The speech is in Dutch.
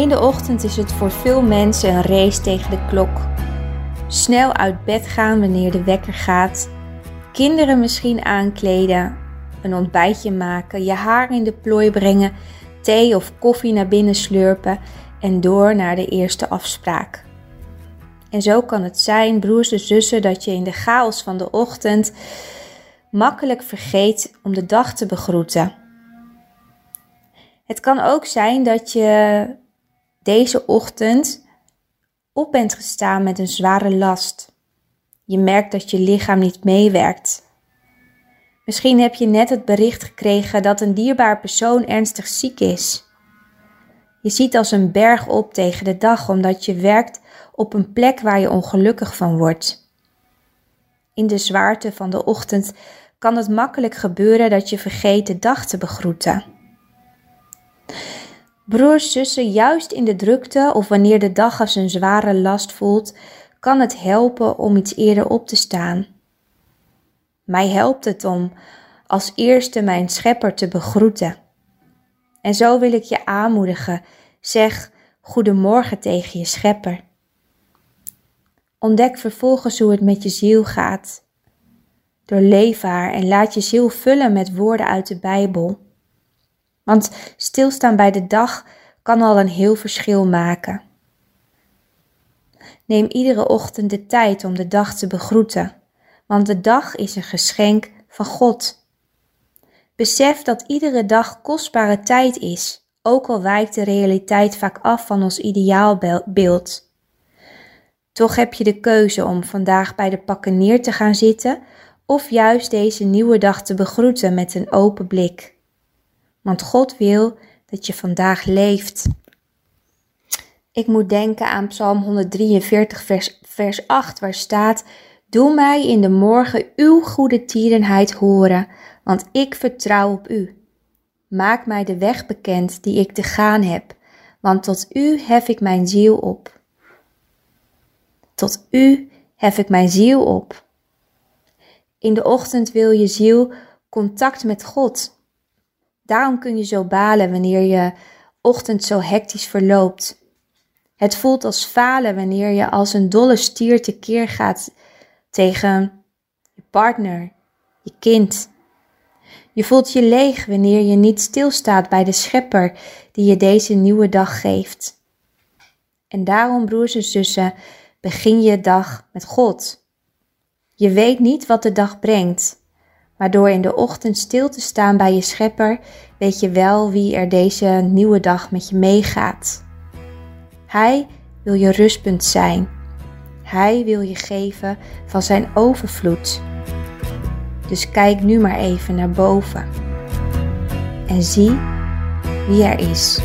In de ochtend is het voor veel mensen een race tegen de klok. Snel uit bed gaan wanneer de wekker gaat, kinderen misschien aankleden, een ontbijtje maken, je haar in de plooi brengen, thee of koffie naar binnen slurpen en door naar de eerste afspraak. En zo kan het zijn, broers en zussen, dat je in de chaos van de ochtend makkelijk vergeet om de dag te begroeten. Het kan ook zijn dat je deze ochtend op bent gestaan met een zware last. Je merkt dat je lichaam niet meewerkt. Misschien heb je net het bericht gekregen dat een dierbaar persoon ernstig ziek is. Je ziet als een berg op tegen de dag omdat je werkt op een plek waar je ongelukkig van wordt. In de zwaarte van de ochtend kan het makkelijk gebeuren dat je vergeet de dag te begroeten. Broers, zussen, juist in de drukte of wanneer de dag als een zware last voelt, kan het helpen om iets eerder op te staan. Mij helpt het om als eerste mijn schepper te begroeten. En zo wil ik je aanmoedigen. Zeg goedemorgen tegen je schepper. Ontdek vervolgens hoe het met je ziel gaat. Doorleef haar en laat je ziel vullen met woorden uit de Bijbel. Want stilstaan bij de dag kan al een heel verschil maken. Neem iedere ochtend de tijd om de dag te begroeten, want de dag is een geschenk van God. Besef dat iedere dag kostbare tijd is, ook al wijkt de realiteit vaak af van ons ideaalbeeld. Toch heb je de keuze om vandaag bij de pakken neer te gaan zitten of juist deze nieuwe dag te begroeten met een open blik. Want God wil dat je vandaag leeft. Ik moet denken aan Psalm 143, vers, vers 8, waar staat: Doe mij in de morgen uw goede tierenheid horen, want ik vertrouw op u. Maak mij de weg bekend die ik te gaan heb, want tot u hef ik mijn ziel op. Tot u hef ik mijn ziel op. In de ochtend wil je ziel contact met God. Daarom kun je zo balen wanneer je ochtend zo hectisch verloopt. Het voelt als falen wanneer je als een dolle stier tekeer gaat tegen je partner, je kind. Je voelt je leeg wanneer je niet stilstaat bij de schepper die je deze nieuwe dag geeft. En daarom, broers en zussen, begin je dag met God. Je weet niet wat de dag brengt, maar door in de ochtend stil te staan bij je schepper, weet je wel wie er deze nieuwe dag met je meegaat. Hij wil je rustpunt zijn. Hij wil je geven van zijn overvloed. Dus kijk nu maar even naar boven en zie wie er is.